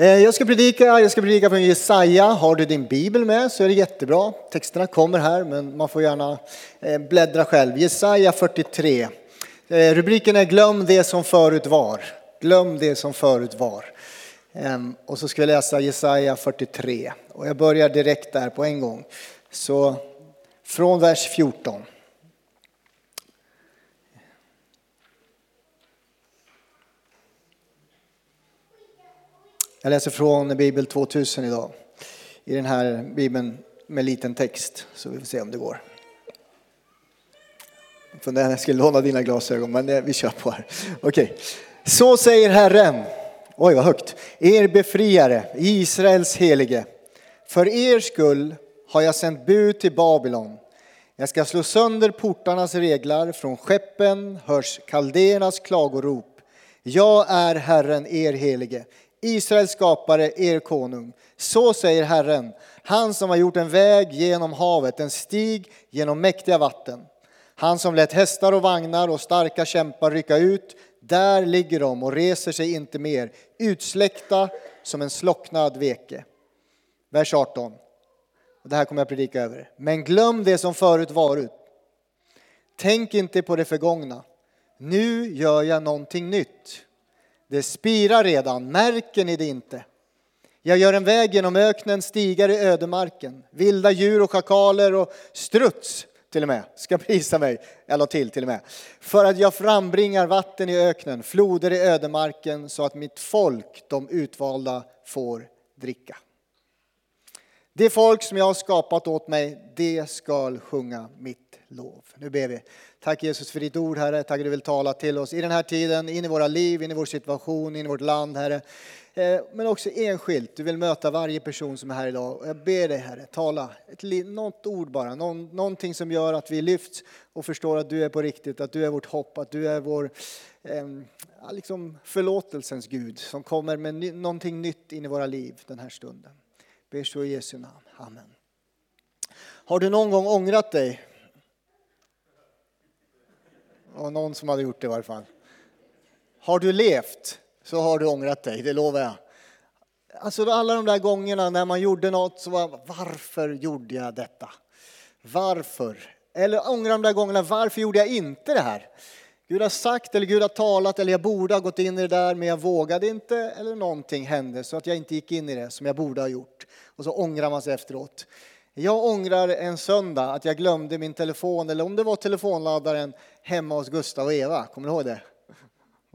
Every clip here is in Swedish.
Eh, jag ska predika, jag ska predika från Jesaja. Har du din bibel med så är det jättebra. Texterna kommer här men man får gärna eh, bläddra själv. Jesaja 43. Eh, rubriken är Glöm det som förut var. Glöm det som förut var. Ehm, och så ska vi läsa Jesaja 43. Och jag börjar direkt där på en gång. Så från vers 14. Jag läser från Bibel 2000 idag. I den här bibeln med liten text. Så vi får se om det går. Funderade jag skulle låna dina glasögon men vi kör på här. Okej. Okay. Så säger Herren. Oj vad högt. Er befriare, Israels helige. För er skull har jag sänt bud till Babylon. Jag ska slå sönder portarnas reglar, från skeppen hörs kaldéernas klagorop. Jag är Herren, er helige. Israels skapare, er konung. Så säger Herren, han som har gjort en väg genom havet, en stig genom mäktiga vatten. Han som lät hästar och vagnar och starka kämpar rycka ut, där ligger de och reser sig inte mer, utsläckta som en slocknad veke. Vers 18. Det här kommer jag predika över. Men glöm det som förut varit. Tänk inte på det förgångna. Nu gör jag någonting nytt. Det spirar redan, märker ni det inte? Jag gör en väg genom öknen, stigar i ödemarken. Vilda djur och schakaler och struts till och med ska prisa mig, eller till till och med. För att jag frambringar vatten i öknen, floder i ödemarken så att mitt folk, de utvalda, får dricka. Det folk som jag har skapat åt mig, det skall sjunga mitt lov. Nu ber vi. Tack Jesus för ditt ord Herre. Tack att du vill tala till oss i den här tiden, in i våra liv, in i vår situation, in i vårt land Herre. Eh, men också enskilt. Du vill möta varje person som är här idag. Jag ber dig Herre, tala ett, något ord bara. Någon, någonting som gör att vi lyfts och förstår att du är på riktigt, att du är vårt hopp, att du är vår eh, liksom förlåtelsens Gud som kommer med någonting nytt in i våra liv den här stunden. Ber så i Jesu namn. Amen. Har du någon gång ångrat dig var någon som hade gjort det i varje fall. Har du levt så har du ångrat dig, det lovar jag. Alltså alla de där gångerna när man gjorde något så var varför gjorde jag detta? Varför? Eller ångra de där gångerna, varför gjorde jag inte det här? Gud har sagt eller Gud har talat eller jag borde ha gått in i det där men jag vågade inte eller någonting hände så att jag inte gick in i det som jag borde ha gjort. Och så ångrar man sig efteråt. Jag ångrar en söndag att jag glömde min telefon, eller om det var telefonladdaren, hemma hos Gustav och Eva. Kommer du ihåg det?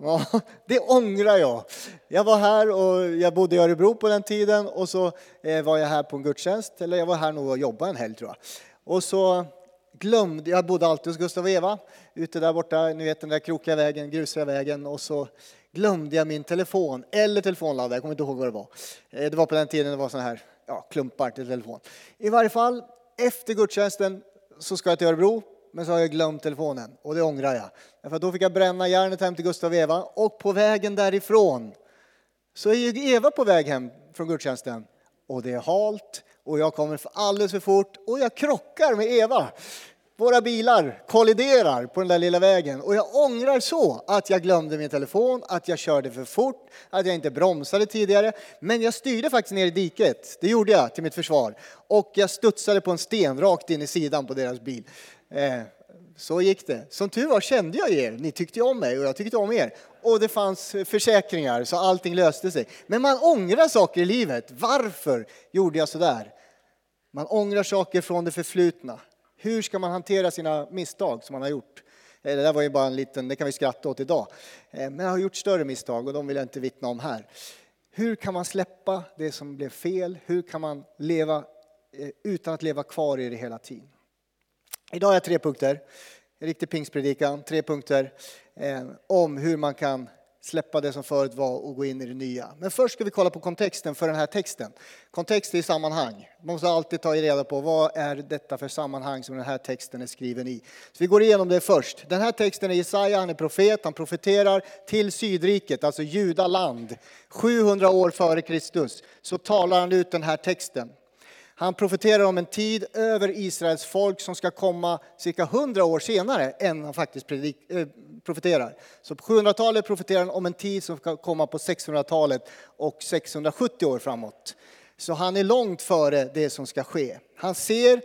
Ja, det ångrar jag. Jag var här och jag bodde i Örebro på den tiden och så eh, var jag här på en gudstjänst, eller jag var här nog och jobbade en helg tror jag. Och så glömde, jag bodde alltid hos Gustav och Eva, ute där borta, ni vet den där krokiga vägen, grusiga vägen och så glömde jag min telefon, eller telefonladdare, jag kommer inte ihåg vad det var. Eh, det var på den tiden det var sådana här ja, klumpar till telefon. I varje fall, efter gudstjänsten så ska jag till Örebro, men så har jag glömt telefonen och det ångrar jag. Därför då fick jag bränna järnet hem till Gustav och Eva och på vägen därifrån så är ju Eva på väg hem från gudstjänsten och det är halt och jag kommer alldeles för fort och jag krockar med Eva. Våra bilar kolliderar på den där lilla vägen och jag ångrar så att jag glömde min telefon, att jag körde för fort, att jag inte bromsade tidigare. Men jag styrde faktiskt ner i diket, det gjorde jag till mitt försvar. Och jag studsade på en sten rakt in i sidan på deras bil. Eh, så gick det. Som tur var kände jag er, ni tyckte om mig och jag tyckte om er. Och det fanns försäkringar så allting löste sig. Men man ångrar saker i livet. Varför gjorde jag så där? Man ångrar saker från det förflutna. Hur ska man hantera sina misstag som man har gjort? Eh, det där var ju bara en liten, det kan vi skratta åt idag. Eh, men jag har gjort större misstag och de vill jag inte vittna om här. Hur kan man släppa det som blev fel? Hur kan man leva eh, utan att leva kvar i det hela tiden? Idag har jag tre punkter, en riktig pingstpredikan, tre punkter om hur man kan släppa det som förut var och gå in i det nya. Men först ska vi kolla på kontexten för den här texten. Kontext är i sammanhang. Man måste alltid ta reda på vad är detta för sammanhang som den här texten är skriven i. Så vi går igenom det först. Den här texten är Jesaja, han är profet, han profeterar till Sydriket, alltså judaland. 700 år före Kristus så talar han ut den här texten. Han profeterar om en tid över Israels folk som ska komma cirka 100 år senare än han faktiskt predik, eh, profeterar. Så på 700-talet profeterar han om en tid som ska komma på 600-talet och 670 år framåt. Så han är långt före det som ska ske. Han ser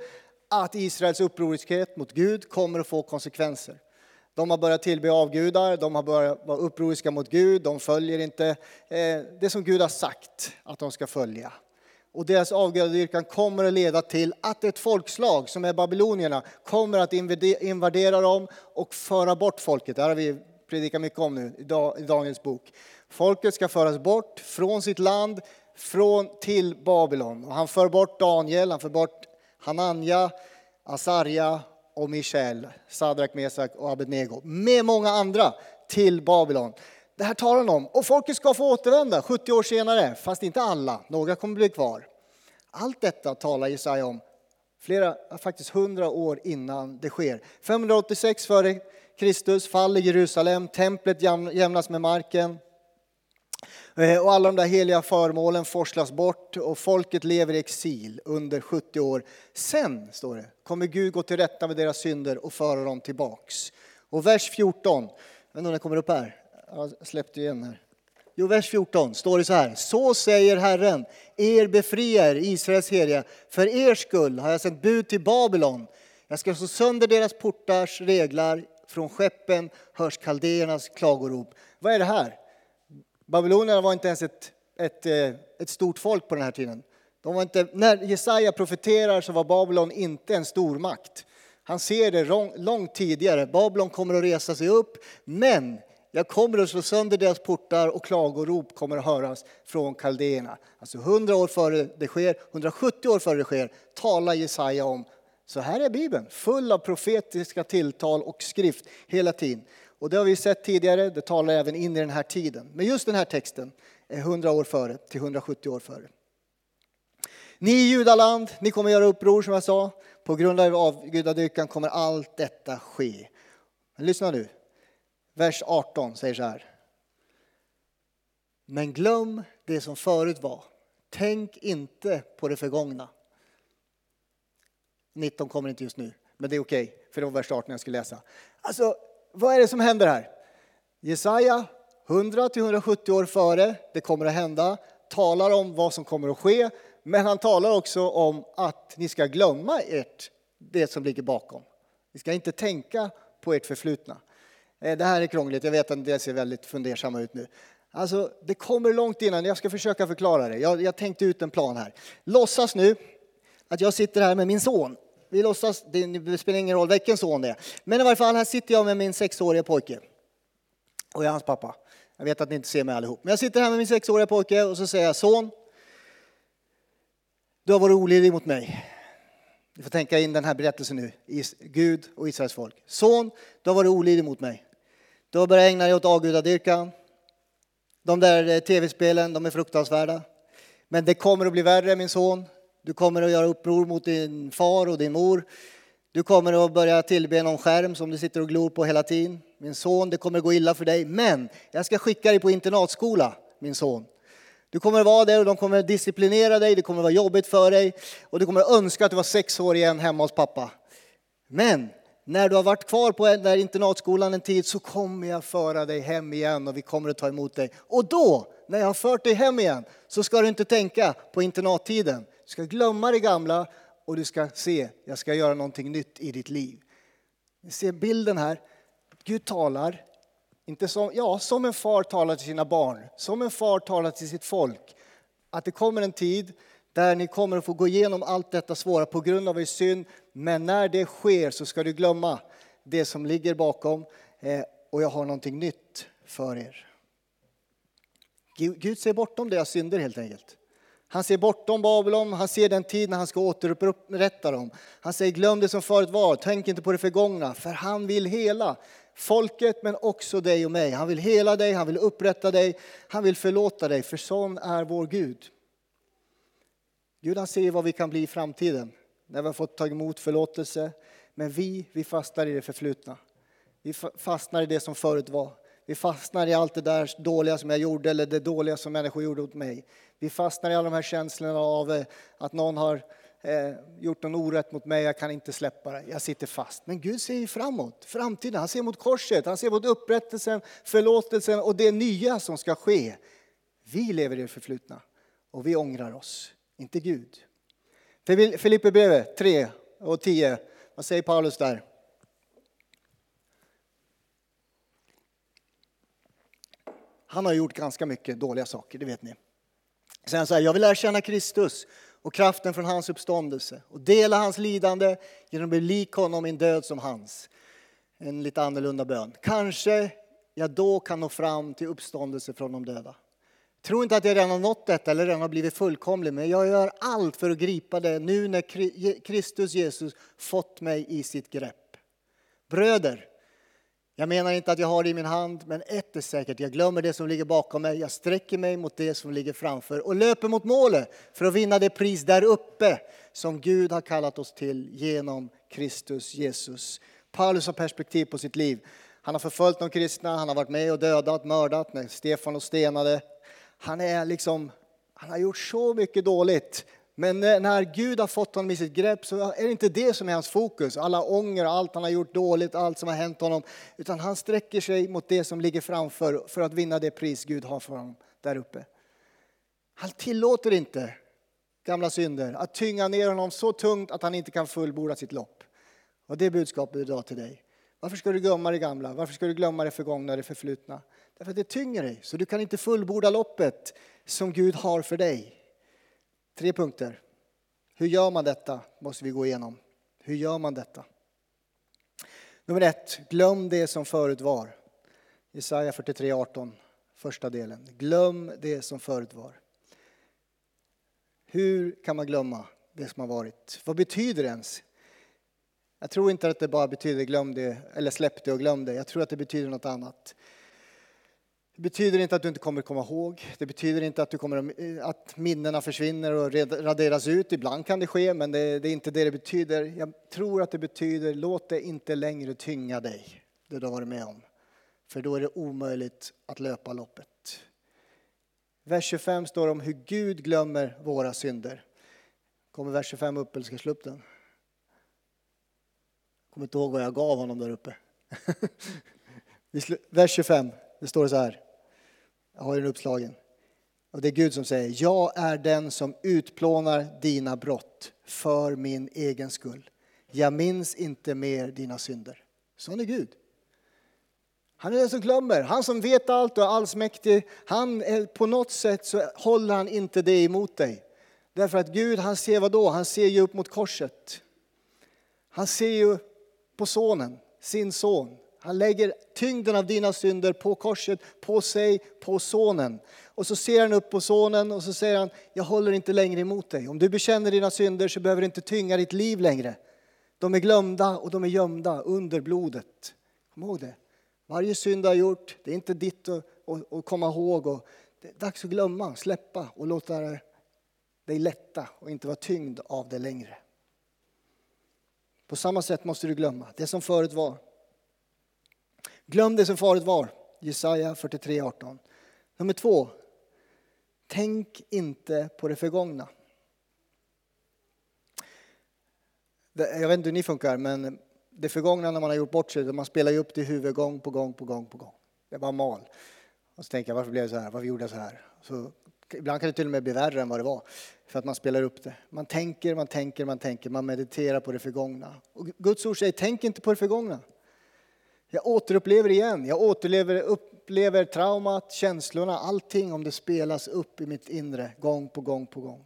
att Israels upproriskhet mot Gud kommer att få konsekvenser. De har börjat tillbe avgudar, de har börjat vara upproriska mot Gud, de följer inte eh, det som Gud har sagt att de ska följa. Och deras avgudadyrkan kommer att leda till att ett folkslag som är babylonierna kommer att invadera dem och föra bort folket. Det här har vi predikat mycket om nu i Daniels bok. Folket ska föras bort från sitt land från, till Babylon. Och han för bort Daniel, han för bort Hananja, Asarja och Mishael, Sadrak, Mesak och Abednego med många andra till Babylon. Det här talar han om. Och folket ska få återvända 70 år senare, fast inte alla. Några kommer bli kvar. Allt detta talar Jesaja om flera, faktiskt 100 år innan det sker. 586 före Kristus faller Jerusalem, templet jämnas med marken. Eh, och alla de där heliga föremålen forslas bort och folket lever i exil under 70 år. Sen, står det, kommer Gud gå till rätta med deras synder och föra dem tillbaks. Och vers 14, jag vet inte om den kommer upp här, jag släppte igen här. Jo, vers 14 står det så här. Så säger Herren, er befriare, Israels heliga. För er skull har jag sänt bud till Babylon. Jag ska slå sönder deras portars reglar. Från skeppen hörs kaldéernas klagorop. Vad är det här? Babylonierna var inte ens ett, ett, eh, ett stort folk på den här tiden. De var inte, när Jesaja profeterar så var Babylon inte en stormakt. Han ser det långt tidigare. Babylon kommer att resa sig upp, men jag kommer att slå sönder deras portar och klagorop kommer att höras från kaldéerna. Alltså 100 år före det sker, 170 år före det sker, talar Jesaja om. Så här är Bibeln, full av profetiska tilltal och skrift hela tiden. Och det har vi sett tidigare, det talar även in i den här tiden. Men just den här texten är 100 år före till 170 år före. Ni i judaland, ni kommer göra uppror som jag sa. På grund av avgudadyrkan kommer allt detta ske. Men lyssna nu. Vers 18 säger så här. Men glöm det som förut var. Tänk inte på det förgångna. 19 kommer inte just nu, men det är okej, okay, för det var vers 18 jag skulle läsa. Alltså, vad är det som händer här? Jesaja, 100-170 år före det kommer att hända, talar om vad som kommer att ske, men han talar också om att ni ska glömma ert, det som ligger bakom. Ni ska inte tänka på ert förflutna. Eh, det här är krångligt, jag vet att det ser väldigt fundersamma ut nu. Alltså, det kommer långt innan, jag ska försöka förklara det. Jag, jag tänkte ut en plan här. Låtsas nu att jag sitter här med min son vi låtsas, det spelar ingen roll vilken son det är. Men i varje fall, här sitter jag med min sexåriga pojke. Och jag är hans pappa. Jag vet att ni inte ser mig allihop. Men jag sitter här med min sexåriga pojke och så säger jag, son, du har varit olydig mot mig. Ni får tänka in den här berättelsen nu, Gud och Israels folk. Son, du har varit olydig mot mig. Du har börjat ägna dig åt avgudadyrkan. De där eh, tv-spelen, de är fruktansvärda. Men det kommer att bli värre, min son. Du kommer att göra uppror mot din far och din mor. Du kommer att börja tillbe någon skärm som du sitter och glor på hela tiden. Min son, det kommer att gå illa för dig. Men jag ska skicka dig på internatskola, min son. Du kommer att vara där och de kommer att disciplinera dig, det kommer att vara jobbigt för dig och du kommer att önska att du var sex år igen hemma hos pappa. Men när du har varit kvar på den där internatskolan en tid så kommer jag föra dig hem igen och vi kommer att ta emot dig. Och då, när jag har fört dig hem igen, så ska du inte tänka på internattiden. Du ska glömma det gamla och du ska se, jag ska göra någonting nytt i ditt liv. Ni ser bilden här. Gud talar, inte som, ja, som en far talar till sina barn, som en far talar till sitt folk. Att det kommer en tid där ni kommer att få gå igenom allt detta svåra på grund av er synd. Men när det sker så ska du glömma det som ligger bakom eh, och jag har någonting nytt för er. Gud ser bortom deras synder helt enkelt. Han ser bortom Babylon, han ser den tid när han ska återupprätta dem. Han säger glöm det som förut var, tänk inte på det förgångna, för han vill hela folket men också dig och mig. Han vill hela dig, han vill upprätta dig, han vill förlåta dig, för sån är vår Gud. Gud han ser vad vi kan bli i framtiden när vi har fått ta emot förlåtelse. Men vi, vi fastnar i det förflutna. Vi fastnar i det som förut var. Vi fastnar i allt det där dåliga som jag gjorde eller det dåliga som människor gjorde mot mig. Vi fastnar i alla de här känslorna av eh, att någon har eh, gjort någon orätt mot mig, jag kan inte släppa det, jag sitter fast. Men Gud ser ju framåt, framtiden, han ser mot korset, han ser mot upprättelsen, förlåtelsen och det nya som ska ske. Vi lever i det förflutna och vi ångrar oss, inte Gud. Filipperbrevet 3 och 10, vad säger Paulus där? Han har gjort ganska mycket dåliga saker, det vet ni. Sen så här, jag vill lära känna Kristus och kraften från hans uppståndelse och dela hans lidande genom att bli lik honom i en död som hans. En lite annorlunda bön. Kanske jag då kan nå fram till uppståndelse från de döda. Tro inte att jag redan har nått detta eller redan har blivit fullkomlig, men jag gör allt för att gripa det nu när Kristus Jesus fått mig i sitt grepp. Bröder, jag menar inte att jag har det i min hand, men ett är säkert, jag glömmer det som ligger bakom mig, jag sträcker mig mot det som ligger framför och löper mot målet för att vinna det pris där uppe som Gud har kallat oss till genom Kristus Jesus. Paulus har perspektiv på sitt liv. Han har förföljt de kristna, han har varit med och dödat, mördat när Stefan och stenade. Han, är liksom, han har gjort så mycket dåligt men när Gud har fått honom i sitt grepp så är det inte det som är hans fokus. Alla ånger, allt han har gjort dåligt, allt som har hänt honom. Utan han sträcker sig mot det som ligger framför för att vinna det pris Gud har för honom där uppe. Han tillåter inte gamla synder att tynga ner honom så tungt att han inte kan fullborda sitt lopp. Och det budskapet idag till dig. Varför ska du glömma det gamla? Varför ska du glömma det förgångna, det förflutna? Därför att det tynger dig, så du kan inte fullborda loppet som Gud har för dig. Tre punkter. Hur gör man detta? måste vi gå igenom. Hur gör man detta? Nummer ett, glöm det som förut var. Jesaja 43.18, första delen. Glöm det som förut var. Hur kan man glömma det som har varit? Vad betyder det ens? Jag tror inte att det bara betyder glöm det, eller släpp det och glöm det. Jag tror att det betyder något annat. Det betyder inte att du inte kommer komma ihåg. Det betyder inte att, du kommer, att eh, minnena försvinner och raderas ut. Ibland kan det ske, men det, det är inte det det betyder. Jag tror att det betyder, låt det inte längre tynga dig, det du har varit med om. För då är det omöjligt att löpa loppet. Vers 25 står om hur Gud glömmer våra synder. Kommer vers 25 upp eller ska jag slå upp den? Jag kommer inte ihåg vad jag gav honom där uppe. vers 25, det står så här. Jag har den uppslagen. Och det är Gud som säger, jag är den som utplånar dina brott för min egen skull. Jag minns inte mer dina synder. Sån är Gud. Han är den som glömmer, han som vet allt och är allsmäktig. Han är, på något sätt så håller han inte det emot dig. Därför att Gud, han ser vad då? Han ser ju upp mot korset. Han ser ju på sonen, sin son. Han lägger tyngden av dina synder på korset, på sig, på sonen. Och så ser han upp på sonen och så säger han, jag håller inte längre emot dig. Om du bekänner dina synder så behöver du inte tynga ditt liv längre. De är glömda och de är gömda under blodet. Kom ihåg det. Varje synd du har gjort, det är inte ditt att, att, att komma ihåg. Och det är dags att glömma, släppa och låta dig lätta och inte vara tyngd av det längre. På samma sätt måste du glömma det som förut var. Glöm det som förut var. Jesaja 43.18. Nummer två. Tänk inte på det förgångna. Jag vet inte hur ni funkar, men det förgångna när man har gjort bort sig, man spelar ju upp det i huvudet gång på gång på gång på gång. Det bara mal. Och så tänker jag, varför blev det så här? Varför gjorde jag så här? Så, ibland kan det till och med bli värre än vad det var, för att man spelar upp det. Man tänker, man tänker, man tänker, man mediterar på det förgångna. Och Guds ord säger, tänk inte på det förgångna. Jag återupplever igen. Jag återlever, upplever traumat, känslorna, allting om det spelas upp i mitt inre gång på gång på gång.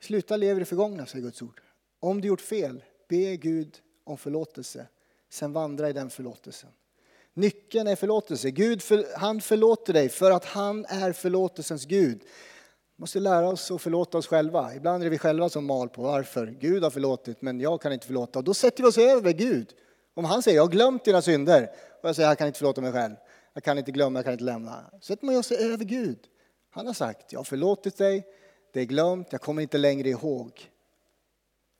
Sluta leva i det förgångna, säger Guds ord. Om du gjort fel, be Gud om förlåtelse. Sen vandra i den förlåtelsen. Nyckeln är förlåtelse. Gud, för, han förlåter dig för att han är förlåtelsens Gud måste lära oss att förlåta oss själva. Ibland är det vi själva som mal på varför. Gud har förlåtit men jag kan inte förlåta. Och då sätter vi oss över Gud. Om han säger jag har glömt dina synder och jag säger jag kan inte förlåta mig själv. Jag kan inte glömma, jag kan inte lämna. Så sätter man sig över Gud. Han har sagt jag har förlåtit dig, det är glömt, jag kommer inte längre ihåg.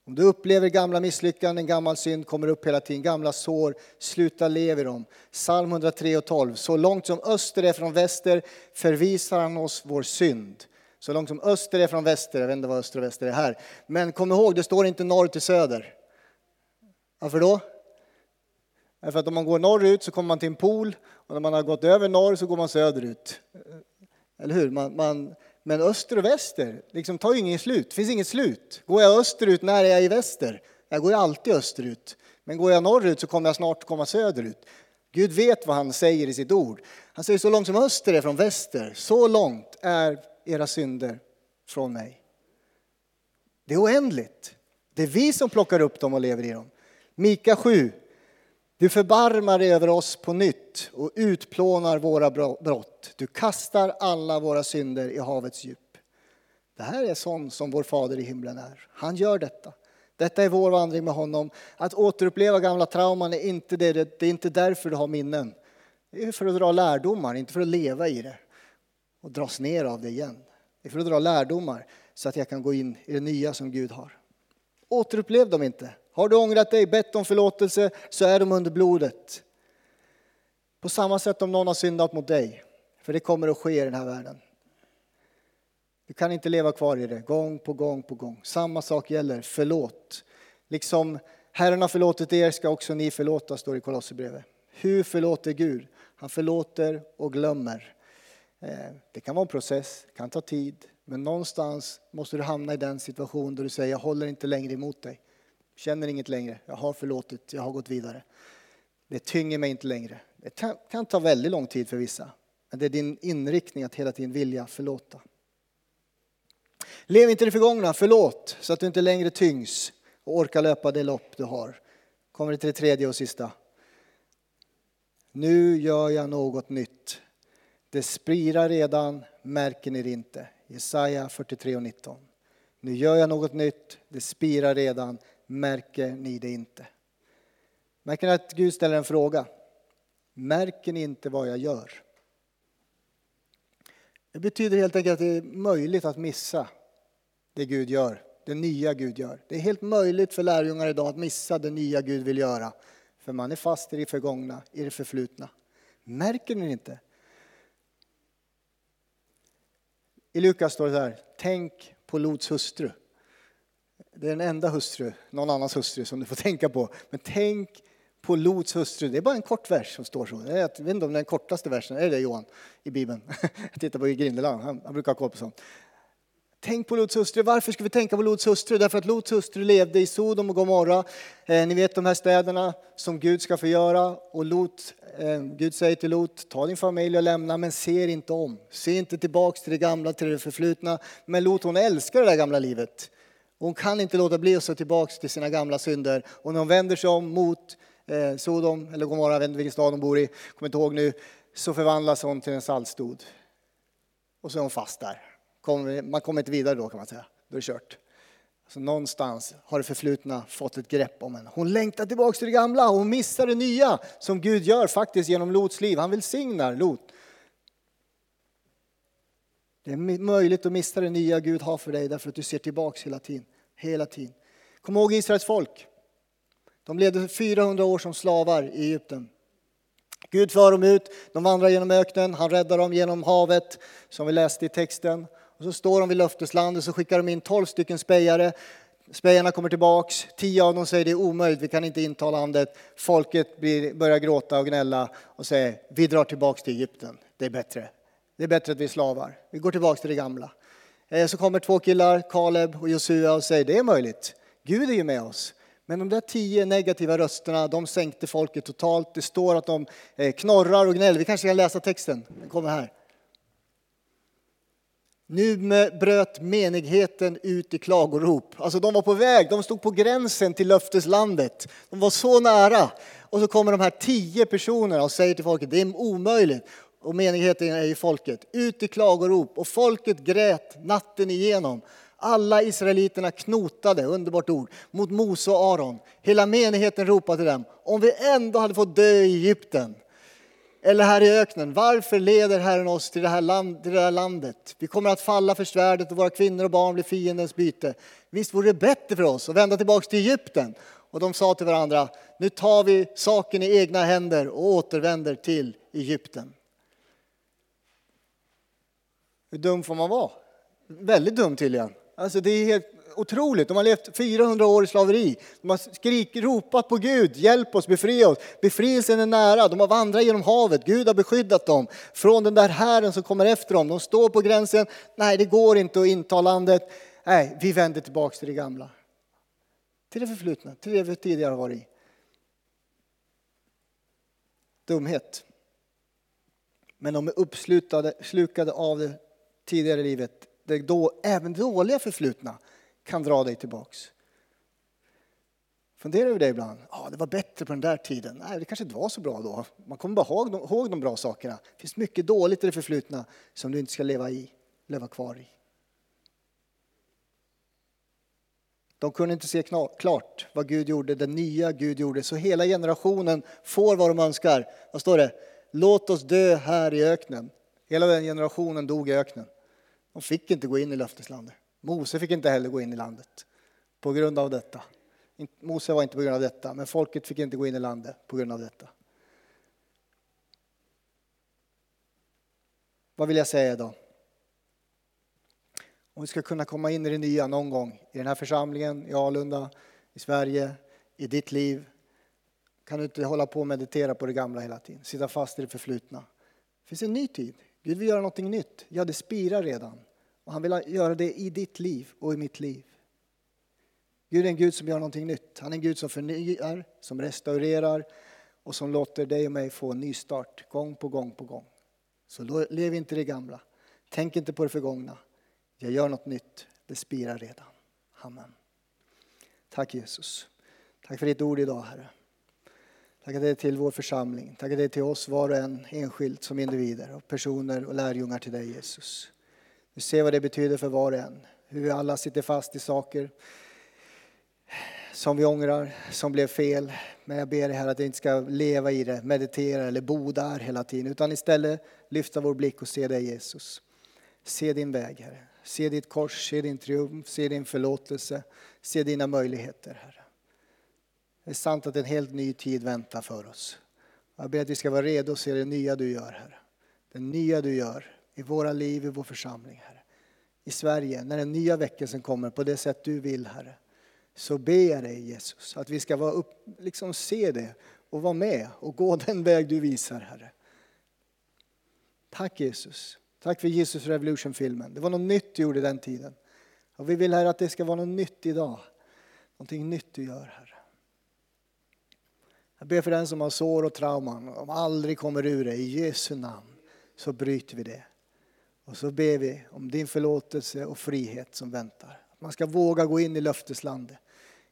Om du upplever gamla misslyckanden, gammal synd kommer upp hela tiden, gamla sår, sluta leva i dem. Psalm 103 och 12. Så långt som öster är från väster förvisar han oss vår synd. Så långt som öster är från väster, jag vet inte vad öster och väster är här. Men kom ihåg, det står inte norr till söder. Varför då? Därför att om man går norrut så kommer man till en pool och när man har gått över norr så går man söderut. Eller hur? Man, man, men öster och väster liksom, tar ju inget slut. Det finns inget slut. Går jag österut, när är jag i väster? Jag går ju alltid österut. Men går jag norrut så kommer jag snart komma söderut. Gud vet vad han säger i sitt ord. Han säger så långt som öster är från väster, så långt är era synder från mig. Det är oändligt. Det är vi som plockar upp dem och lever i dem. Mika 7. Du förbarmar dig över oss på nytt och utplånar våra brott. Du kastar alla våra synder i havets djup. Det här är sånt som vår fader i himlen är. Han gör detta. Detta är vår vandring med honom. Att återuppleva gamla trauman är inte, det, det är inte därför du har minnen. Det är för att dra lärdomar, inte för att leva i det och dras ner av det igen. Det är för att dra lärdomar så att jag kan gå in i det nya som Gud har. Återupplev dem inte. Har du ångrat dig, bett om förlåtelse, så är de under blodet. På samma sätt om någon har syndat mot dig, för det kommer att ske i den här världen. Du kan inte leva kvar i det, gång på gång på gång. Samma sak gäller, förlåt. Liksom Herren har förlåtit er ska också ni förlåta, står det i Kolosserbrevet. Hur förlåter Gud? Han förlåter och glömmer. Eh, det kan vara en process, det kan ta tid, men någonstans måste du hamna i den situation då du säger jag håller inte längre emot dig. Känner inget längre, jag har förlåtit, jag har gått vidare. Det tynger mig inte längre. Det kan ta väldigt lång tid för vissa, men det är din inriktning att hela tiden vilja förlåta. Lev inte i det förgångna, förlåt så att du inte längre tyngs och orkar löpa det lopp du har. Kommer det till det tredje och sista. Nu gör jag något nytt. Det spirar redan, märker ni det inte? Jesaja 43 och 19. Nu gör jag något nytt, det spirar redan, märker ni det inte? Märker ni att Gud ställer en fråga? Märker ni inte vad jag gör? Det betyder helt enkelt att det är möjligt att missa det Gud gör, det nya Gud gör. Det är helt möjligt för lärjungar idag att missa det nya Gud vill göra. För man är fast i det förgångna, i det förflutna. Märker ni inte? I Lukas står det så här, tänk på Lots hustru. Det är den enda hustru, någon annans hustru som du får tänka på. Men tänk på Lots hustru. Det är bara en kort vers som står så. Jag vet inte om det är den kortaste versen, är det, det Johan? I Bibeln. Jag tittar på Grindeland, han, han brukar ha koll på sånt. Tänk på Lots hustru. Varför ska vi tänka på Lots hustru? Därför att Lots hustru levde i Sodom och Gomorra. Eh, ni vet de här städerna som Gud ska förgöra. Och Lot, eh, Gud säger till Lot, ta din familj och lämna, men se inte om. Se inte tillbaks till det gamla, till det förflutna. Men Lot hon älskar det där gamla livet. Hon kan inte låta bli att se tillbaks till sina gamla synder. Och när hon vänder sig om mot eh, Sodom, eller Gomorra, jag vet inte vilken stad hon bor i, kommer inte ihåg nu, så förvandlas hon till en saltstod. Och så är hon fast där man kommer inte vidare då kan man säga. Då är det kört. Så någonstans har det förflutna fått ett grepp om henne. Hon längtar tillbaka till det gamla och hon missar det nya som Gud gör faktiskt genom Lots liv. Han välsignar Lot. Det är möjligt att missa det nya Gud har för dig därför att du ser tillbaka hela tiden. Hela tiden. Kom ihåg Israels folk. De levde 400 år som slavar i Egypten. Gud för dem ut, de vandrar genom öknen, han räddar dem genom havet som vi läste i texten. Och så står de vid löfteslandet så skickar de in tolv stycken spejare. Spejarna kommer tillbaks, tio av dem säger det är omöjligt, vi kan inte inta landet. Folket blir, börjar gråta och gnälla och säger vi drar tillbaks till Egypten, det är bättre. Det är bättre att vi är slavar, vi går tillbaks till det gamla. Eh, så kommer två killar, Kaleb och Josua och säger det är möjligt, Gud är ju med oss. Men de där tio negativa rösterna, de sänkte folket totalt. Det står att de eh, knorrar och gnäller. Vi kanske kan läsa texten, den kommer här. Nu bröt menigheten ut i klagorop. Alltså de var på väg, de stod på gränsen till löfteslandet. De var så nära. Och så kommer de här tio personerna och säger till folket, det är omöjligt. Och menigheten är ju folket. Ut i klagorop. Och folket grät natten igenom. Alla israeliterna knotade, underbart ord, mot Mose och Aron. Hela menigheten ropade till dem, om vi ändå hade fått dö i Egypten eller här i öknen. Varför leder Herren oss till det, här land, till det här landet? Vi kommer att falla för svärdet och våra kvinnor och barn blir fiendens byte. Visst vore det bättre för oss att vända tillbaka till Egypten? Och de sa till varandra, nu tar vi saken i egna händer och återvänder till Egypten. Hur dum får man vara? Väldigt dum tydligen. Alltså det är helt otroligt. De har levt 400 år i slaveri. De har skrik, ropat på Gud, hjälp oss, befria oss. Befrielsen är nära. De har vandrat genom havet. Gud har beskyddat dem från den där hären som kommer efter dem. De står på gränsen. Nej, det går inte att inta landet. Nej, vi vänder tillbaka till det gamla. Till det förflutna, till det vi tidigare har varit i. Dumhet. Men de är uppslukade av det tidigare livet. Det då, även det dåliga förflutna kan dra dig tillbaks. Funderar över det ibland. Ja, det var bättre på den där tiden. Nej, det kanske inte var så bra då. Man kommer bara ihåg, ihåg de bra sakerna. Det finns mycket dåligt i det förflutna som du inte ska leva i, leva kvar i. De kunde inte se klart vad Gud gjorde, det nya Gud gjorde. Så hela generationen får vad de önskar. Vad står det? Låt oss dö här i öknen. Hela den generationen dog i öknen. De fick inte gå in i löfteslandet. Mose fick inte heller gå in i landet på grund av detta. Mose var inte på grund av detta, men folket fick inte gå in i landet på grund av detta. Vad vill jag säga idag? Om vi ska kunna komma in i det nya någon gång, i den här församlingen, i Alunda, i Sverige, i ditt liv, kan du inte hålla på och meditera på det gamla hela tiden, sitta fast i det förflutna. Det finns en ny tid. Gud vill göra någonting nytt. Ja, det spirar redan. Och han vill göra det i ditt liv och i mitt liv. Gud är en Gud som gör någonting nytt. Han är en Gud som förnyar, som restaurerar och som låter dig och mig få en ny start gång på gång på gång. Så lev inte det gamla. Tänk inte på det förgångna. Jag gör något nytt. Det spirar redan. Amen. Tack Jesus. Tack för ditt ord idag Herre. Tack att det är till vår församling. Tack att det är till oss var och en enskilt som individer och personer och lärjungar till dig Jesus. Du ser vad det betyder för var och en. Hur vi alla sitter fast i saker som vi ångrar, som blev fel. Men jag ber dig här att vi inte ska leva i det, meditera eller bo där hela tiden. Utan istället lyfta vår blick och se dig Jesus. Se din väg Herre. Se ditt kors, se din triumf, se din förlåtelse. Se dina möjligheter Herre. Det är sant att en helt ny tid väntar för oss. Jag ber att vi ska vara redo att se det nya du gör Herre. Det nya du gör i våra liv, i vår församling, Herre. I Sverige, när den nya väckelsen kommer på det sätt du vill, Herre. Så ber jag dig Jesus, att vi ska vara upp, liksom se det och vara med och gå den väg du visar, Herre. Tack Jesus. Tack för Jesus Revolution-filmen. Det var något nytt du gjorde den tiden. Och vi vill Herre att det ska vara något nytt idag. Någonting nytt du gör, Herre. Jag ber för den som har sår och trauman, om aldrig kommer ur det, i Jesu namn så bryter vi det. Och så ber vi om din förlåtelse och frihet som väntar. Man ska våga gå in i löfteslandet.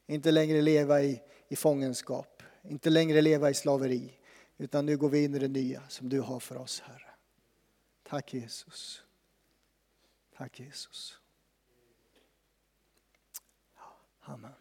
Inte längre leva i, i fångenskap, inte längre leva i slaveri. Utan nu går vi in i det nya som du har för oss, Herre. Tack Jesus. Tack Jesus. Amen.